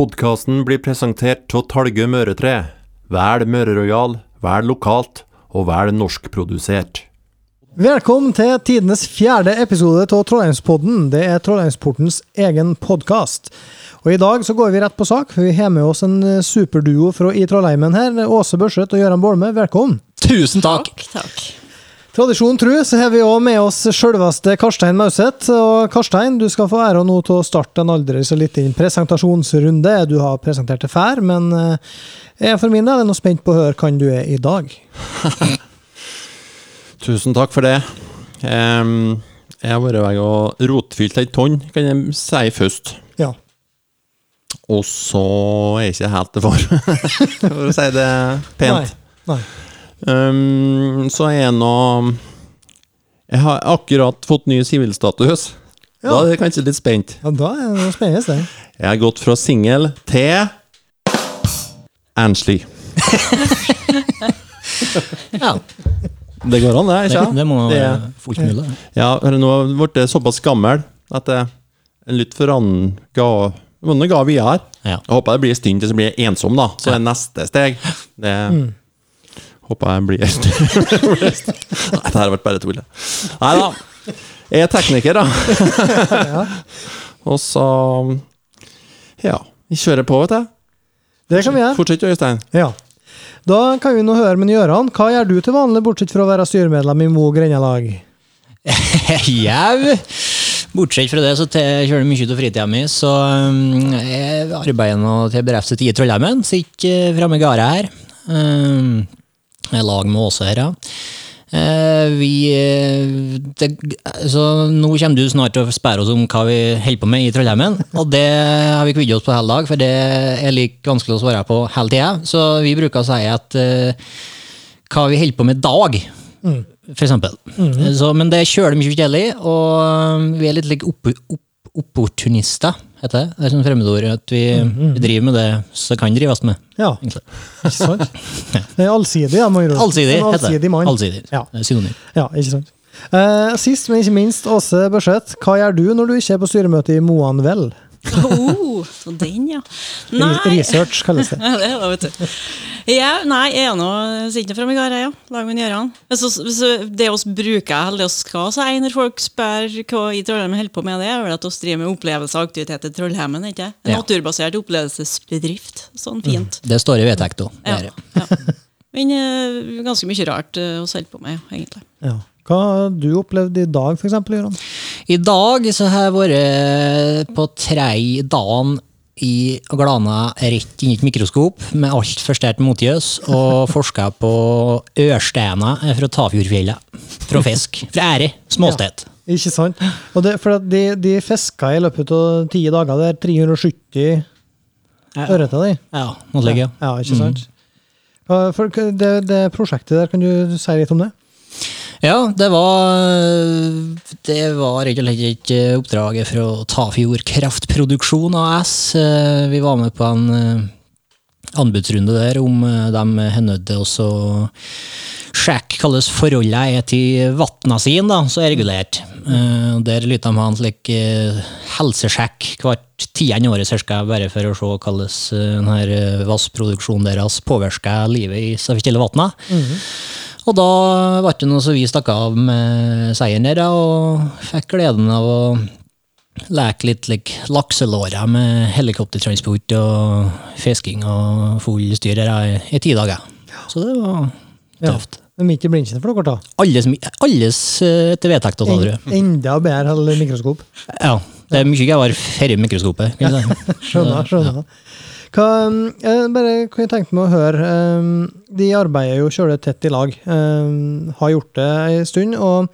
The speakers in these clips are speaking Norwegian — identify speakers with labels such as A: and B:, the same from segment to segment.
A: Podkasten blir presentert av Talgø Møretre. Vel Møre-Royal, vel lokalt og vel norskprodusert.
B: Velkommen til tidenes fjerde episode av Trollheimspodden. Det er Trollheimsportens egen podkast. Og I dag så går vi rett på sak, for vi har med oss en superduo fra i Trollheimen her. Åse Børseth og Gøran Bolme, velkommen.
C: Tusen takk.
D: takk! Takk.
B: Tradisjon tru så har vi òg med oss sjølveste Karstein Mauseth. Og Karstein, du skal få æra nå til å starte en aldri så liten presentasjonsrunde. Du har presentert det før, men eh, jeg for min del er nå spent på å høre hvem du er i dag.
A: Tusen takk for det. Um, jeg har vært og rotfylt ei tonn, kan jeg si først.
B: Ja.
A: Og så er jeg ikke helt det for, for å si det pent.
B: Nei. Nei.
A: Um, så er jeg nå Jeg har akkurat fått ny sivilstatus. Da er jeg kanskje litt spent.
B: Ja, da er det spennende. det.
A: Jeg har gått fra singel til enslig.
C: Ja,
A: Det går an, det?
C: det,
A: ikke
C: det må
A: Det-
C: være fullt mulig.
A: Ja, nå har jeg såpass gammel at jeg er litt for annen ga Det ga videre.
C: Ja.
A: Jeg håper det blir en stund til så blir jeg ensom, da. Så det er neste steg. Det håper jeg blir Nei, det her har vært bare tull. Nei da. Jeg er tekniker, da. Og så Ja. Vi kjører på, vet du.
B: Det kan vi gjøre.
A: Fortsett, Øystein.
B: Ja. Da kan vi nå høre med Gøran. Hva gjør du til vanlig, bortsett fra å være styremedlem i Mo Grendalag?
C: Jau! Bortsett fra det, så kjører jeg mye av fritida mi, så um, jeg arbeider nå til bedriftet i Trollheimen. Sitter framme i gardet her. Um, i lag med Åse her, ja. Eh, vi eh, det, Så nå kommer du snart til å spørre oss om hva vi holder på med i Trollheimen. Og det har vi kvidd oss på hele dag, for det er like vanskelig å svare på hele tida. Så vi bruker å si at uh, hva vi holder på med i dag, for eksempel. Så, men det kjøler mye forskjellig, og vi er litt like opp, opp, opportunister, heter det. Det er sånn fremmedord at vi, vi driver med det som kan drives med.
B: Ja,
C: egentlig.
B: ikke sant? Allsidig, ja, må gjøre.
C: Allsidig,
B: En
C: heter det.
B: allsidig mann.
C: Allsidig.
B: Ja.
C: Synonym.
B: Ja, ikke sant. Eh, sist, men ikke minst, Åse Børseth. Hva gjør du når du ikke er på styremøte i Moan Vel?
D: Oh, den, ja. Nei.
B: Research kalles det.
D: Det er det, vet du. Ja, nei, jeg er nå sitter framme i gardet, ja. Lag med Gjøran. Så, så det oss bruker, eller det oss skal si når folk spør hva i Trollheimen holder på med, det er vel at vi driver med opplevelse og aktivitet i Trollheimen. ikke? En
C: Ja.
D: naturbasert opplevelsesbedrift. Sånn fint.
C: Det står i vedtekta.
D: Ja. ja. Men eh, ganske mye rart å vi holder på med, egentlig.
B: Ja. Hva har du opplevd i dag, eksempel,
C: I dag så har jeg vært på tredje dagen i Glana rett inn i et mikroskop med altfor sterkt motgjøs og forska på ørsteiner fra Tafjordfjellet. Fra fisk. Fra ære. Småstet.
B: Ikke sant? Og det, for de, de fiska i løpet av ti dager. Det er 370 ørreter, de.
C: Ja, noe slikt, ja.
B: Ja, ikke sant? Mm. For det, det prosjektet der, kan du si litt om det?
C: Ja, det var Det var rett og slett ikke oppdraget oppdrag fra Tafjord Kraftproduksjon AS. Vi var med på en eh, anbudsrunde der om de har nødt til å sjekke hvordan forholdet er til vannene sine, som er regulert. Eh, Der lytta de ha en slik eh, helsesjekk hvert tiende året cirka, bare for å se hvordan denne vassproduksjonen deres påvirker livet i så Mm vann. Og da ble det noe så vi stakk av med seieren der, og fikk gleden av å leke litt like, lakselåra med helikoptertransport og fisking og full styr her i, ti dager. Så det var
B: Ja.
C: tøft.
B: Men midt i blinken for dere, da.
C: Alles, alles eh, etter vedtekta, sa du.
B: En, enda bedre mikroskop.
C: Ja. Det er mye gøyere før mikroskopet. Skjønner.
B: Skjønner. skjønner. Hva, um, jeg bare kunne jeg tenkt meg å høre um, De arbeider jo sjøl tett i lag. Um, har gjort det en stund. og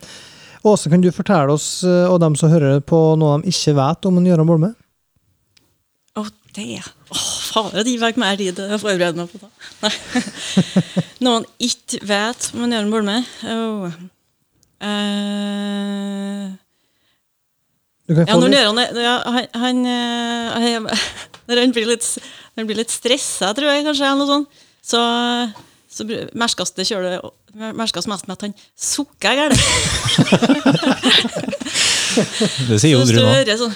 B: Åse, kan du fortelle oss og dem som hører på, noe de ikke vet om en Gøran Bolme?
D: Å, det Åh, faen, de fikk mer tid til å forberede meg på det. Nei. Noen ikke vet om en Jørgen Bolme? Oh. Uh.
B: Du kan
D: ja, når er- ja, han, han, eh, han han blir litt, når han blir litt stressa, tror jeg kanskje, eller noe sånt, så, så merkes det kjøle merkes mest med at han sukker gærent.
C: Det sier jo du nå.
D: sånn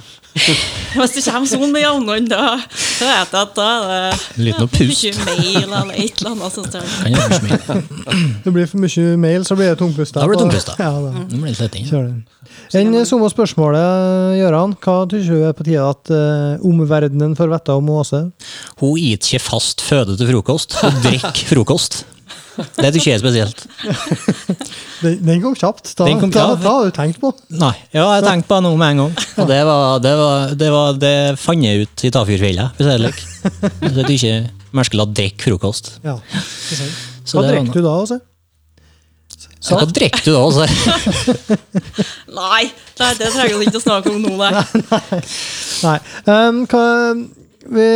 D: Hvis det kommer sånn med jevnhånd, da, vet jeg at da er det
C: Litt noe pust.
D: mye mail eller et eller annet. sånt.
C: Kan gjøre for mye.
B: Det blir for mye mail, så blir det tungpust.
C: Da blir det tungpust, da.
B: Ja, da.
C: Mm. det
B: blir. Enn samme spørsmålet, Gøran. Hva syns du er på tide at uh, omverdenen får vite om Åse?
C: Hun spiser ikke fast føde til frokost, hun drikker frokost. Det syns jeg er spesielt.
B: Den, den kom kjapt. Da,
C: Den kom
B: da, da har du tenkt på.
C: Nei, ja, jeg tenkte på noe med en gang. Og det var det, var, det, var, det fant jeg ut i Tafjordfjella, hvis jeg er lik. Så at ikke mennesker la drikke frokost.
B: Ja, Hva drikker du da, altså?
C: Så hva drikker du da? Altså?
D: Nei, det, det trenger du ikke å snakke om nå, nei.
B: Nei. Um, hva, vi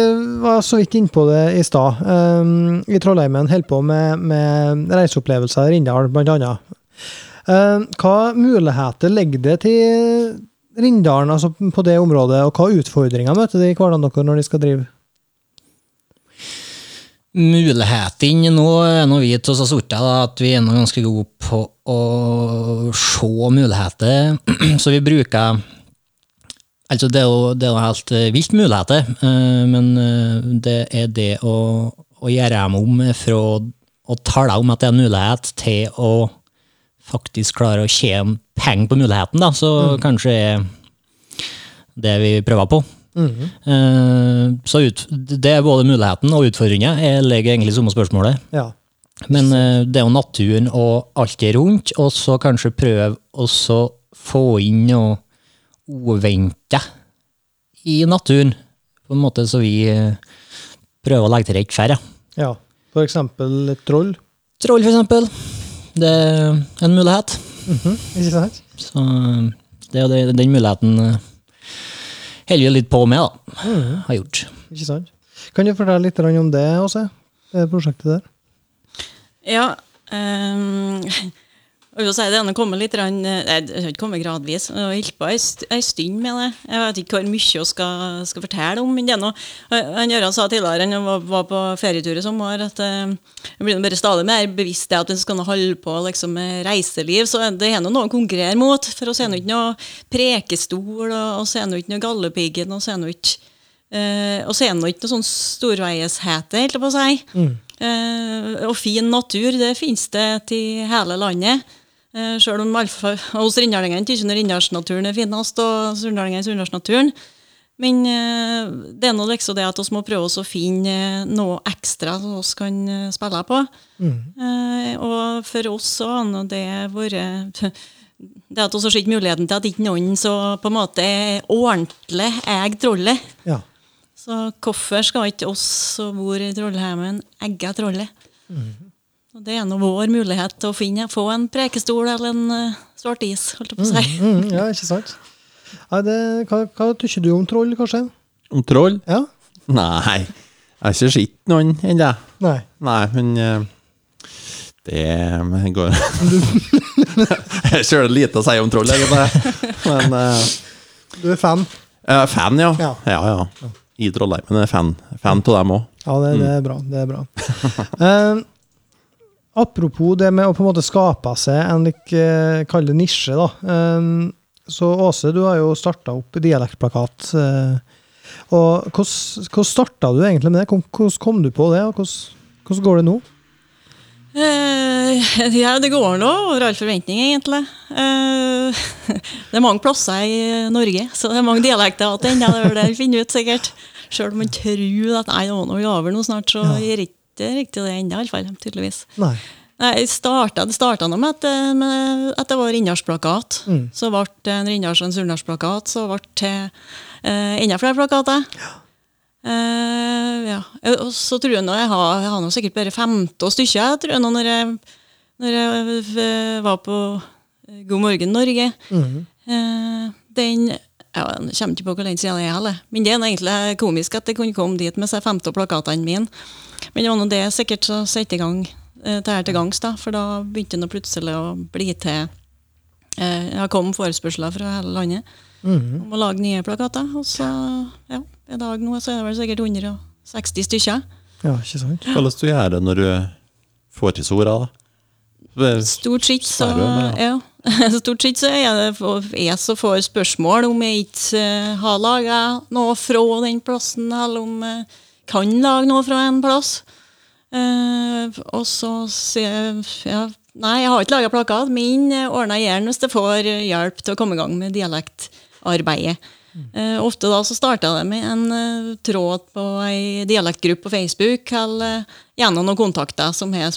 B: var så vidt inne på det i stad. Um, I Trollheimen holder på med, med reiseopplevelser i Rindal, blant. Um, hva muligheter ligger det til Rindalen altså på det området, og hva utfordringer møter de i hverdagen deres når de skal drive?
C: Mulighetene nå er nå vi til oss da, at vi er nå ganske gode på å se muligheter. Så vi bruker Altså, det er jo, det er jo helt eh, vilt muligheter, eh, men eh, det er det å, å gjøre dem om fra å tale om at det er en mulighet, til å faktisk klare å tjene penger på muligheten, da, så kanskje er det vi prøver på. Eh, Så ut, det er både muligheten og utfordringen. Jeg legger egentlig samme spørsmålet.
B: Ja.
C: Men det er jo naturen og alt det rundt, og så kanskje prøve å få inn noe uventa i naturen. På en måte så vi eh, prøver å legge til rette for. Ja.
B: ja. For eksempel et troll.
C: Troll, for eksempel. Det er en mulighet.
B: Mhm, Ikke sant?
C: Så det er jo den muligheten eh, holder vi litt på med, da. Har gjort.
B: Ikke sant? Kan du fortelle litt om det, Åse? Det prosjektet der?
D: Ja, ehm, jeg vil si det ene kommer litt rann, Nei, Det har ikke kommet gradvis. Jeg har holdt på ei stund med det. Jeg vet ikke hvor mye jeg skal, skal fortelle om. Men det er noe, eh, han Gøran sa tidligere han var, var på ferietur i sommer, at eh, jeg blir bare stadig mer bevisst det at hvis skal holde på liksom, med reiseliv. Så det er noe å konkurrere mot. For oss er nå ikke noe Prekestol, og oss er nå ikke noe Galdhøpiggen, og så er nå ikke Uh, og så er det ikke noe sånn storveishete, helt på å si. Eh, og fin natur, det finnes det til hele landet. Uh, Sjøl om alfa, hos rindalingene syns rindalsnaturen er finest, og surndalingene sunnmørsnaturen. Men eh, det er nå liksom det at vi må prøve oss å finne eh, noe ekstra som vi kan eh, spille på. Eh, og for oss så har det vært det at vi har sett muligheten til at ikke noen så på en måte ordentlig eier trollet.
B: Ja.
D: Så hvorfor skal ikke oss som bor i Trollheimen, egge trollet? Og Det er nå vår mulighet til å finne, få en prekestol eller en uh, svart is, holdt jeg på å si.
B: Mm, ja, ikke sant? Ja, det, hva, hva tykker du om troll, kanskje?
A: Om troll?
B: Ja?
A: Nei, jeg har ikke sett noen ennå.
B: Nei.
A: Nei, men eh, det går Jeg har sjøl lite å si om troll, egentlig. Men eh,
B: Du er fan?
A: jeg er fan, ja.
B: Ja.
A: Ja, ja. I Trollheimen er jeg fan. Fan av dem òg.
B: Ja, det, det er bra. Det er bra. Eh, apropos det med å på en måte skape seg en like, eh, kall det nisje, da. Eh, så Åse, du har jo starta opp dialektplakat. eh, og hvordan, hvordan starta du egentlig med det? Hvordan, kom du på det, og hvordan, hvordan går det nå?
D: Eh, ja, det går nå over all forventning, egentlig. Eh, det er mange plasser i Norge, så det er mange dialekter igjen. Det er det vi finner ut, sikkert. Selv om man tror at nei, nå er noe over nå snart, så gir ikke det riktig det ennå, iallfall. Tydeligvis.
B: Nei.
D: Nei, startet, det starta med at, med at det var Rindalsplakat.
B: Mm.
D: Så ble det en Rindals- og en Surndalsplakat. Så ble det eh, enda flere plakater. Eh, ja. Eh, Og så tror jeg nå jeg har, jeg har nå sikkert bare 15 stykker, tror jeg nå når jeg, når jeg eh, var på eh, God morgen Norge.
B: Mm.
D: Eh, den ja, Jeg kommer ikke på hvor lenge siden det er, heller. men det er egentlig komisk at jeg kunne komme dit med seg 15 plakatene mine. Men det var nå det sikkert som satte i gang eh, det her til gangs, da, for da begynte det plutselig å bli til eh, har kom forespørsler fra hele landet
B: Mhm.
D: om å lage nye plakater. Og så, ja, i dag nå så er det vel sikkert 160 stykker.
B: Ja, ikke sant?
A: Hvordan du gjør det når du får til så orda, da?
D: Stort sett så ja. Stort sett så er det jeg som får spørsmål om jeg ikke eh, har laga noe fra den plassen, eller om jeg kan lage noe fra en plass. Eh, og så sier jeg Nei, jeg har ikke laga plakat. Min eh, ordner jeg gjerne hvis jeg får eh, hjelp til å komme i gang med dialektarbeidet. Mm. ofte da så starta det med en eh, tråd på ei dialektgruppe på Facebook, eller eh, gjennom noen kontakter som har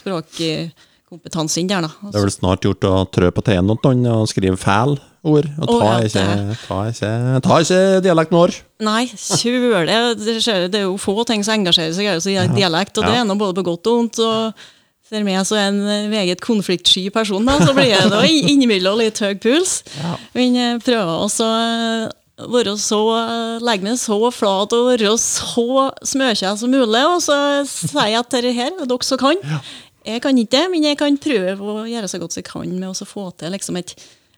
D: språkkompetanse inn der. da.
A: Det er vel snart gjort å trø på T-en og skrive feil ord. Og
D: ta,
A: ta
D: ja,
A: ikke, ta ikke, ta ikke dialekten vår.
D: Nei, kjør det. Det, det er jo få ting som engasjerer seg i dialekt, og det er nå både på godt og vondt. og for meg som en eh, meget konfliktsky person, da, så blir det innimellom litt høy puls. Men jeg prøver også å være så, eh, legge meg så flat og være så smørkjær som mulig, og så sier jeg at dette her er dere som kan. Jeg kan ikke det, men jeg kan prøve å gjøre så godt jeg kan med å få til liksom et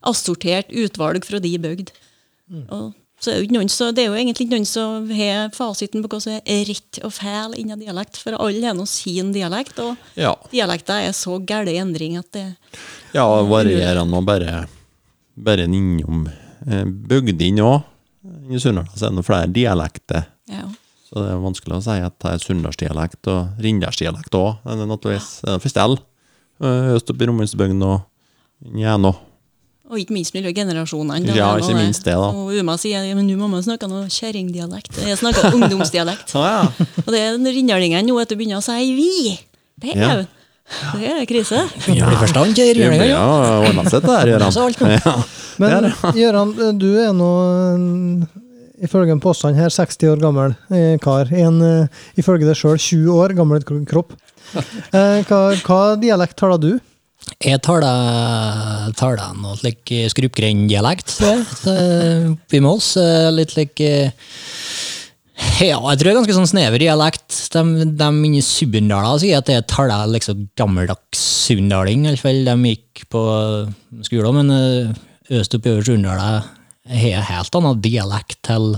D: assortert utvalg fra de bygd. Og så er det, noen, så det er jo egentlig ikke noen som har fasiten på hva som er rett og feil innen dialekt, for alle har nå sin dialekt, og
A: Ja.
D: dialekter er så gæren i endring at det
A: Ja, varierer nå bare, bare innom eh, bygdene òg. I Sunnhordland er det flere dialekter.
D: ja.
A: Så det er vanskelig å si at det er sunndalsdialekt og rindalsdialekt òg. Det er naturligvis det er forskjell. Eh, Øst oppe i Romulsbygden og Njæno.
D: Og ikke minst mellom generasjonene.
A: Ja, ikke
D: noe-
A: minst det, da.
D: Og Uma sier ja, men nå må man snakke noe kjerringdialekt. Jeg snakker ungdomsdialekt.
A: Ah, ja.
D: Og det er rindalingene nå at du begynner å si 'vi'. Det er
A: Ja.
D: det er krise.
C: Ja, forstand
A: Det
C: Ja.
A: ordna seg, det der. Ja.
B: Men Gøran, du er nå, ifølge en påstand her, 60 år gammel eh, kar. En, eh, ifølge deg sjøl 20 år gammel kropp. Eh, Hva, hva dialekt taler du?
C: Jeg taler, taler noe slik skrupgrenddialekt oppi med oss. eh, Litt lik eh, Ja, jeg tror det er ganske sånn snever dialekt. De, de inni i sier at jeg taler liksom gammeldags sunndaling. De gikk på skolen, men eh, øst oppe i Øvre Surndal har en helt annen dialekt til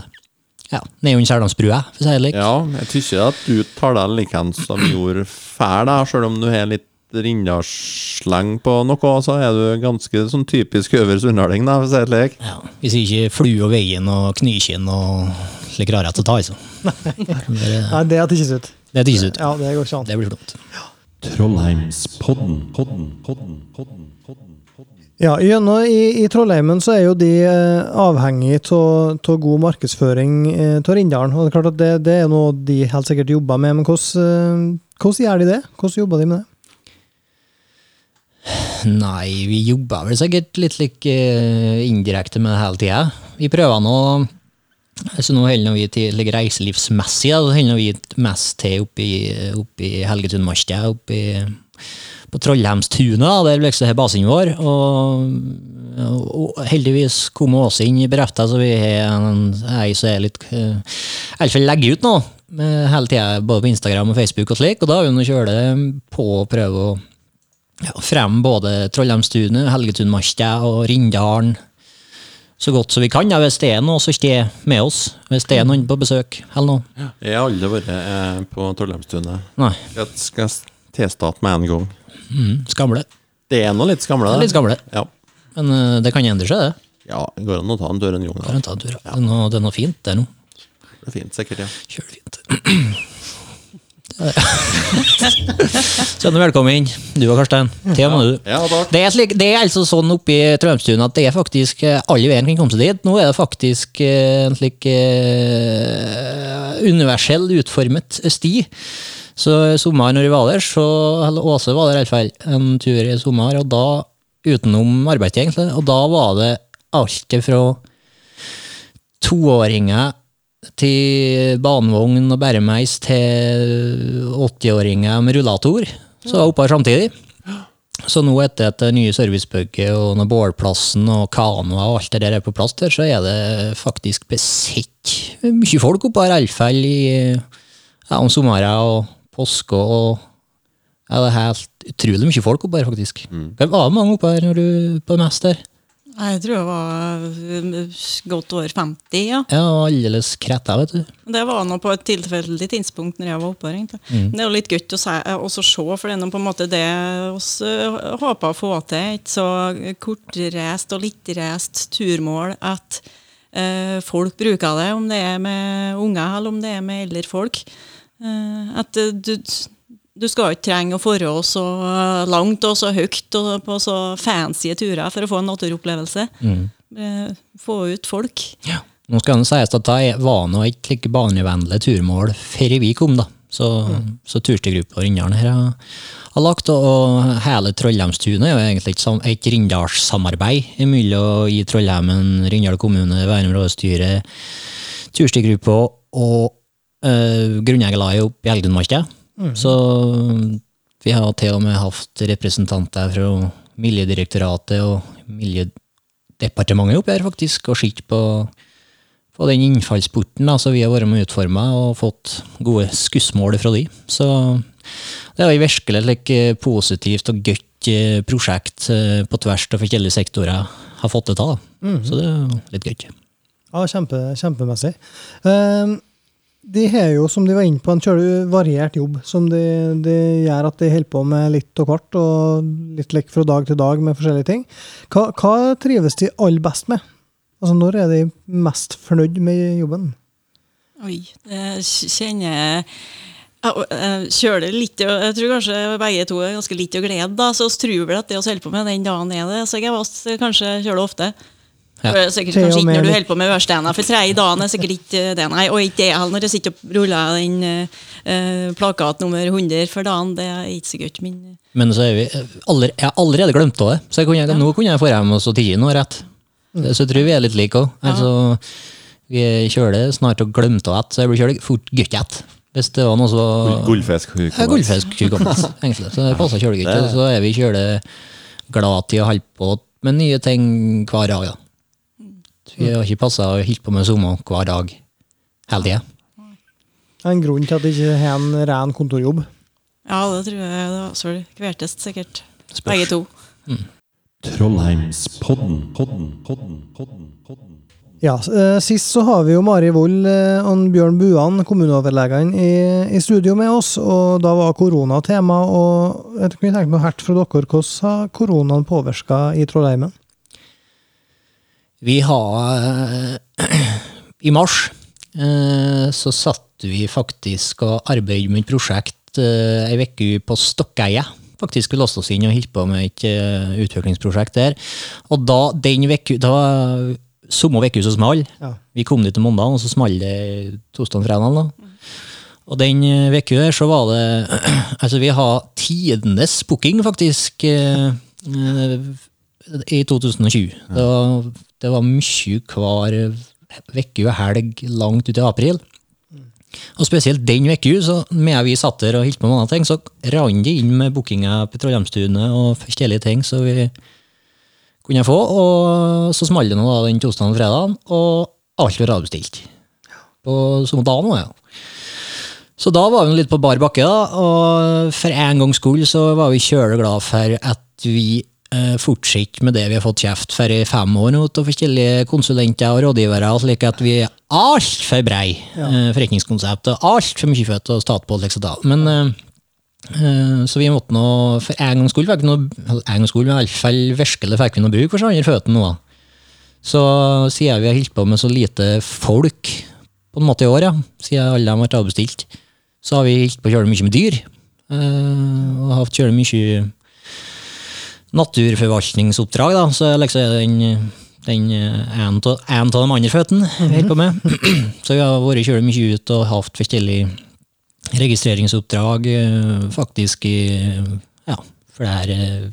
C: ja, Neon Kjærlandsbrua, for å si det slik.
A: ja, jeg tykker at du tar deg likens som du gjorde før, da, selv om du har litt rindalssleng på noe, så er du ganske sånn typisk øvre sunndaling, da, for å si det slik.
C: Ja, hvis ikke flu og veien og knykinn og slik rarhet å ta i. så.
B: Nei, det er ikke ut.
C: Det er ikke ut.
B: Ja, det går ikke an.
C: Det blir flott.
A: Trollheimspodden, podden, podden, podden, podden.
B: Ja, gjennom i, I Trollheimen så er jo de eh, avhengig av god markedsføring av Rindalen. Og det er klart at det, det er noe de helt sikkert jobber med, men hvordan, eh, hvordan gjør de det? Hvordan jobber de med det?
C: Nei, vi jobber vel sikkert litt like, eh, indirekte med det hele tida. Vi prøver nå så nå holder vi til like, reiselivsmessig, da, holder vi mest til oppe i, oppe i Helgetundmarka, oppe i, på Trollheimstunet, da, der liksom er basen vår. Og, og heldigvis kom Åse inn i berefta, så vi har ei som er litt Iallfall fall legger ut nå, med hele tida, både på Instagram og Facebook og slik, og da har vi nå kjørt det på å prøve å ja, fremme både Trollheimstunet, Helgetunmarka og Rindalen så godt som vi kan. Ja, hvis det er noe ikke er med oss, hvis det er noen på besøk eller noe.
A: Jeg har aldri vært eh, på Trollheimstunet. Jeg skal tilstå med en gang.
C: mm, skamle.
A: Det er nå litt skamle,
C: Det er litt skamle,
A: Ja.
C: men uh, det kan endre seg, det.
A: ja, det går an å ta en tur en gang.
C: Jeg ta en tur, ja. Det er noe, det er noe fint, det er noe.
A: Det er fint, sikkert, ja.
C: Kjør det fint. Sønne, velkommen. Du og Karstein. Til og med du.
A: Ja.
C: Det er, slik, det er altså sånn oppe i Trømstuen at det er faktisk eh, alle veien kan komme seg dit. Nå er det faktisk eh, en slik uh, universell utformet sti. Så i sommer når vi var der, så eller Åse var der i hvert fall en tur i sommer, og da utenom arbeidsgjeng, og da var det alt fra toåringer til banevogn og bæremeis til 80-åringer med rullator. Så var oppe her samtidig. Så nå etter at det nye servicebygget og når bålplassen og kanoer og alt det der er på plass der, så er det faktisk besett mye folk oppe her, iallfall i ja, om sommeren og påske og ja, det er helt utrolig mye folk oppe her, faktisk. Det var mange oppe her når du på det meste.
D: Jeg tror jeg var eh, godt over 50, ja.
C: Ja, aldeles kretta, vet du.
D: Det var nå på et tilfeldig tidspunkt når jeg var oppe her. egentlig. Det er jo litt godt å se, også se, for det er nå på en måte det vi håper å få til. Et så kortreist og littreist turmål at eh, folk bruker det, om det er med unger eller om det er med eldre folk. Eh, at eh, du, du skal ikke trenge å dra så langt og så høyt og på så fancy turer for å få en naturopplevelse. Eh, Få ut folk.
C: Ja. Nå skal det sies at det var nå ikke like barnevennlig turmål før vi kom, da. Så, så turstigruppa Rindalen her har, har lagt, og hele Trollheimstunet er jo egentlig et, et Rindalssamarbeid mellom i Trollheimen, Rindal kommune, Værum rådstyre, turstegruppe og uh, grunneigerlaget oppe i Elgdunmarka. Så vi har til og med hatt representanter fra Miljødirektoratet og Miljødepartementet oppe her, faktisk, og sett på på den innfallsporten da, så vi har vært med å utforme og fått gode skussmål fra de. Så det er jo virkelig et like, positivt og godt eh, prosjekt eh, på tvers av forskjellige sektorer har fått det til. Mm. Så det er litt gøy.
B: Ja, kjempe, kjempemessig. Um, de har jo, som de var inne på, en kjølig variert jobb, som de, de gjør at de holder på med litt og kort, og litt lekk fra dag til dag med forskjellige ting. Hva, hva trives de aller best med? Altså, Når er de mest fornøyd med jobben?
D: Oi, det kjenner jeg jeg kjøler litt, jeg tror kanskje begge to er ganske litt å glede, da, så vi tror vel at det vi holder på med den dagen er det. Så jeg var kanskje kjøler ofte.
C: Ja.
D: For det er sikkert kanskje ikke når du holder på med ørstena for tredje dagen er sikkert ikke det, nei. Og ikke det heller når jeg sitter og ruller den uh, plakat nummer 100 for dagen, det er ikke så min Men
C: Men så er vi aller, jeg har allerede glemt av det, så jeg kunne, nå kunne jeg få hjem og så noe, rett. Så jeg tror vi er litt like òg. Altså, vi kjøler snart og glemte av det, så jeg blir kjølig fort godt ett. Hvis det var noe så
A: Gullfisk.
C: Ja, hukommelse, egentlig. Så det passer kjølig godt. Så er vi kjølig glad til å holde på med nye ting hver dag. Da. Vi har ikke passa og holdt på med sommer hver dag hele tida.
B: En grunn til at de ikke har en ren kontorjobb.
D: ja, det tror jeg det var så kvertest, sikkert. Begge to.
A: Trollheimspodden. Podden, podden, podden, podden.
B: Ja, eh, Sist så har vi jo Mari Wold eh, og Bjørn Buan, kommuneoverlegene, i, i studio med oss. og Da var korona tema. og Jeg kunne tenke meg å høre fra dere, Hvordan har koronaen påvirka i Trollheimen?
C: Vi har eh, I mars eh, så satt vi faktisk og arbeidet med et prosjekt eh, ei uke på Stokkeia. Faktisk vi låste oss inn og holdt på med et utviklingsprosjekt der. Og da den uka Da var samme uke som small.
B: Ja.
C: Vi kom dit til mandag, og så small det torsdag-fredag. da. Og den uka der så var det Altså, vi har tidenes booking, faktisk, i 2020. Det var, det var mye hver uke og helg langt ut i april. Og spesielt den uka, så med vi satt der og holdt på med andre ting, så rant det inn med bookinger på Trollheimstunet og forskjellige ting som vi kunne få. Og så smalt det nå da den torsdagen og fredagen, og alt var avbestilt. På samme dag nå, ja. Så da var vi litt på bar bakke, da, og for en gangs skyld så var vi kjøleglade for at vi eh, fortsetter med det vi har fått kjeft for i fem år nå, av forskjellige konsulenter og rådgivere, slik at vi er altfor brei ja. forretningskonsept og altfor mye født og stat på. Liksom, da. Men eh, eh, så vi måtte nå, for en gangs skyld eller en gangs skyld, i hvert fall virkelig fikk vi noe bruk for sånne andre føttene nå. Så siden vi har holdt på med så lite folk på en måte i år, ja, siden alle har vært avbestilt, så har vi holdt på å kjøre mye med dyr. og og hatt kjøre mye naturforvaltningsoppdrag, da. Så liksom er den, den eh, en av de andre føttene vi. Så vi har vært kjølig mye ut og hatt forskjellige registreringsoppdrag, eh, faktisk i ja, flere er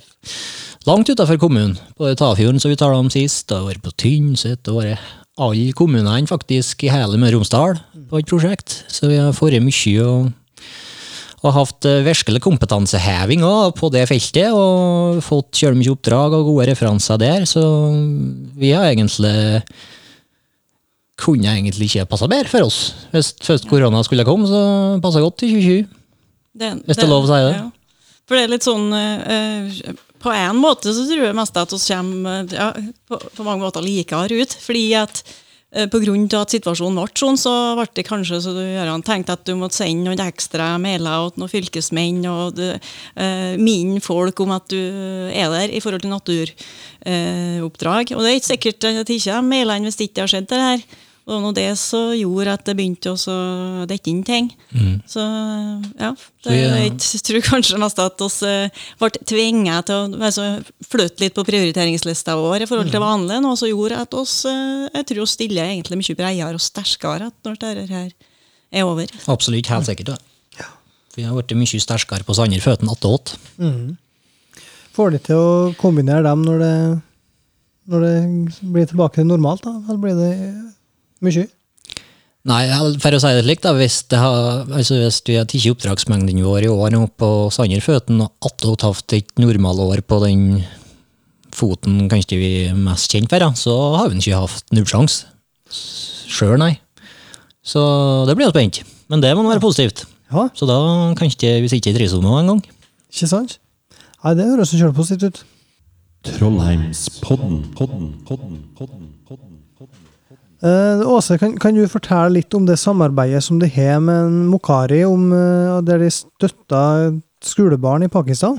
C: langt utenfor kommunen. På Tafjorden, som vi talte om sist, og vært på Tynset, og vært alle kommunene faktisk i hele Møre og Romsdal på et prosjekt. Så vi har vært mye og og hatt eh, virkelig kompetanseheving også på det feltet, og fått kjørt mye oppdrag og gode referanser der, så vi har egentlig kunne egentlig ikke passa bedre for oss. Hvis først korona skulle komme, så passa godt i 2020.
D: Det,
C: Hvis det er lov å si det.
D: Ja. For det er litt sånn eh, på en måte så tror jeg mest at vi kommer ja, på, på mange måter likere ut. Fordi at eh, av at situasjonen ble sånn, så ble det kanskje så du Gøran, tenkte at du måtte sende noen ekstra mailer til noen fylkesmenn og du, eh, minne folk om at du er der i forhold til naturoppdrag. og det er ikke sikkert at ikke er mailene hvis det ikke har skjedd det her. Og det var nå det som gjorde at det begynte å dette dekke inn ting. Så ja, det, jeg tror kanskje nesten at vi eh, ble tvinget til å altså, flytte litt på prioriteringslista vår i forhold til vanlig, noe som gjorde at oss, eh, jeg tror vi stiller egentlig mye bredere og sterkere at når dette her er over.
C: Absolutt, helt sikkert. Ja. Vi har blitt mye sterkere på andre føttene attåt. Mm.
B: Får de til å kombinere dem når det, når det blir tilbake til normalt, da? Eller blir det mye?
C: Nei, for å si det slik, da, hvis, det har, altså hvis vi har tatt oppdragsmengden vår i år opp på andre føtten, og attåt hatt et normalår på den foten kanskje vi er mest kjent for, da, så har vi ikke hatt nullsjanse. Sjøl, nei. Så det blir jo spent. Men det må nå være positivt.
B: Ja,
C: Så da kanskje vi sitter i trisone en gang.
B: ikke sant? Nei, det høres jo kjørepositivt ut.
A: Trollheimspodden. Podden, podden, podden, podden, podden.
B: Eh, Åse, kan, kan du fortelle litt om det samarbeidet som du har med Mokari, om, eh, der de støtta skolebarn i Pakistan?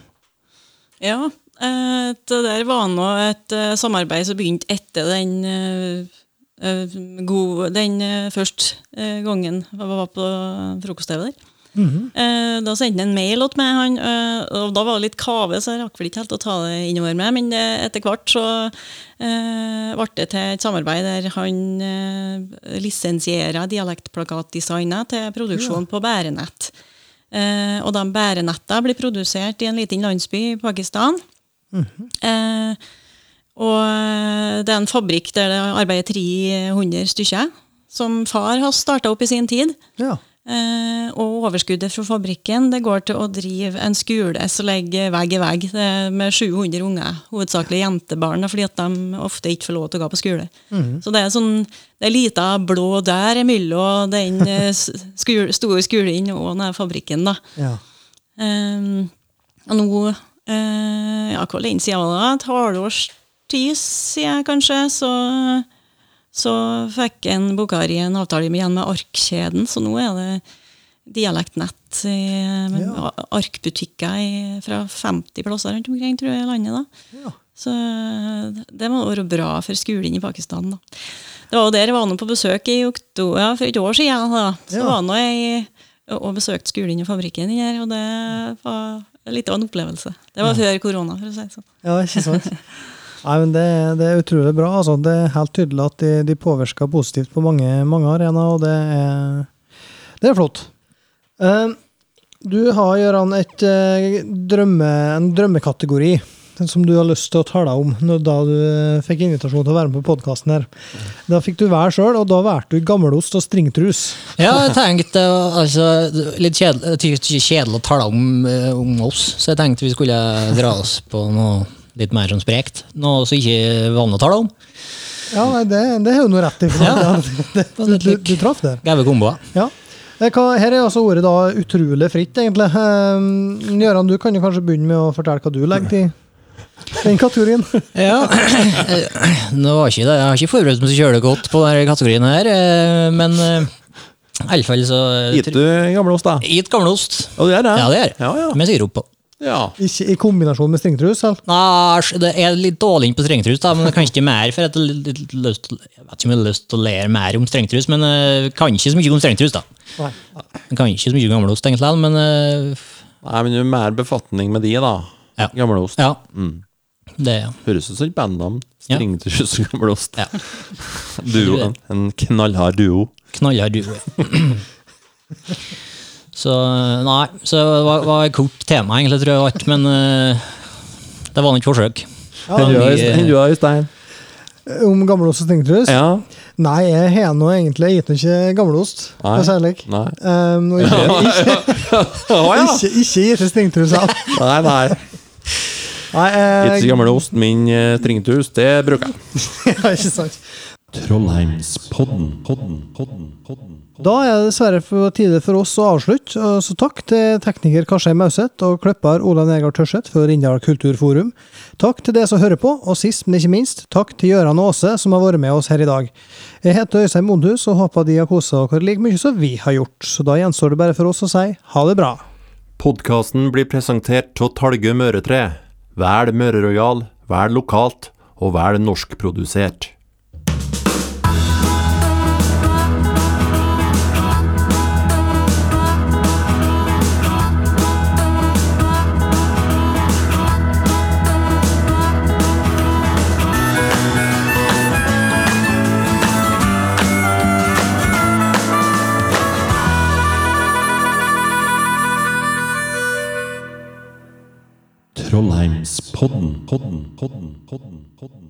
D: Ja, eh, det der var nå et eh, samarbeid som begynte etter den eh, eh, gode, den første gangen jeg var på frokost-TV der. Eh, Da sendte han en mail til meg, han, eh, og da var det litt kave, så jeg rakk vel ikke helt å ta det innover med, men det, etter hvert så eh, ble det til et samarbeid der han eh, lisensierer dialektplakatdesignet til produksjon på bærenett. Eh, og de bærenetta blir produsert i en liten landsby i Pakistan. eh, og eh, det er en fabrikk der det arbeider 300 stykker, som far har starta opp i sin tid.
B: Ja.
D: Eh, og overskuddet fra fabrikken det går til å drive en skole som ligger vegg i vegg er med 700 unger, hovedsakelig jentebarn, fordi at de ofte ikke får lov til å gå på skole. Så det er sånn, det er lita blå der mellom den eh, skole, store skolen og denne fabrikken. da.
B: ja.
D: Um, og nå, uh, ja, hvor lenge siden var det? Et halvårs tid siden, kanskje, så, så fikk en Bokhari en avtale igjen med Arkkjeden, så nå er det dialektnett i
B: Ja.
D: arkbutikker fra 50 plasser rundt omkring tror jeg, i landet. da.
B: Ja.
D: Så det må være bra for skolen i Pakistan. da. Det var jo der jeg var nå på besøk i oktober, ja, for et år siden. da. Så
B: Ja.
D: var nå jeg og besøkte skolen og fabrikken her, og det var litt av en opplevelse. Det var før korona, for å si det sånn.
B: Ja, ikke sant? Nei, men det, det er utrolig bra. Altså, det er helt tydelig at de, de påvirker positivt på mange, mange arenaer, og det er, det er flott. Uh, du har, Gøran, eh, drømme, en drømmekategori som du har lyst til å tale om da du eh, fikk invitasjon til å være med på podkasten her. Da fikk du være sjøl, og da valgte du gammelost og stringtrus.
C: Ja, jeg tenkte altså, litt er kjedelig å tale om, eh, om oss, så jeg tenkte vi skulle dra oss på noe litt mer sånn sprekt. Noe som ikke vanlig å tale om.
B: Ja, nei, det, det er jo noe rett i. for
C: Ja.
B: det, det, du, du, du traff det.
C: Gave komboer.
B: Ja. Eh, Her er altså ordet da utrolig fritt, egentlig. Eh, Gøran, du kan jo kanskje begynne med å fortelle hva du legger til den kategorien.
C: Ja, nå var ikke det. Jeg har ikke forberedt meg så kjølig godt på denne kategorien her, eh, men iallfall i alle fall så
A: Gitt du gamleost, da?
C: Gitt gamleost.
A: Ja, det er det?
C: Ja, det er
A: Ja, ja.
C: Med sirup på.
A: Ja.
B: Ikke i kombinasjon med stringtrus?
C: Nei, det er litt dårlig på strengtrus, da, men det kan ikke mer, for jeg litt jeg vet ikke om jeg har lyst til å lære mer om strengtrus, men jeg kan ikke så mye om strengtrus, da.
B: Nei.
C: Jeg kan ikke så mye om gamleost, egentlig, men eh,
A: Nei, men har mer befatning med de, da.
C: Ja.
A: Gamleost.
C: ja.
A: Mm.
C: Det ja.
A: Høres ut som et bandnavn. Stringtrus og gamleost.
C: Ja.
A: Duo, en, en knallhard duo.
C: knallhard duo. Så nei, så det var, var et kort tema, egentlig, tror jeg, men uh, det var nok et forsøk.
B: Ja,
A: Stein?
B: Om gammelost og stringtrus?
A: Ja.
B: Nei, jeg har nå egentlig gitt ikke gammelost.
A: Nei.
B: si.
A: Nei.
B: Um, ikke, ikke, ikke, ikke gitt stringtrus. altså.
A: Nei, nei.
B: Nei, eh,
A: ikke gamleost, min uh, stringtrus, det bruker jeg.
B: ja, ikke sant.
A: Trollheimspodden. Podden, podden, podden, podden.
B: Da er det dessverre på tide for oss å avslutte, så takk til tekniker Karstein Mauseth og klipper Ola Negard Tørseth for Rindal Kulturforum. Takk til dere som hører på, og sist, men ikke minst, takk til Gøran Aase som har vært med oss her i dag. Jeg heter Øystein Mondhus og håper de har kosa dere like mye som vi har gjort, så da gjenstår det bare for oss å si ha det bra.
A: Podkasten blir presentert av Talgø Møretre. Vel Møre Royal, vel lokalt og vel norskprodusert. Trollheimspodden, podden, podden, podden, podden.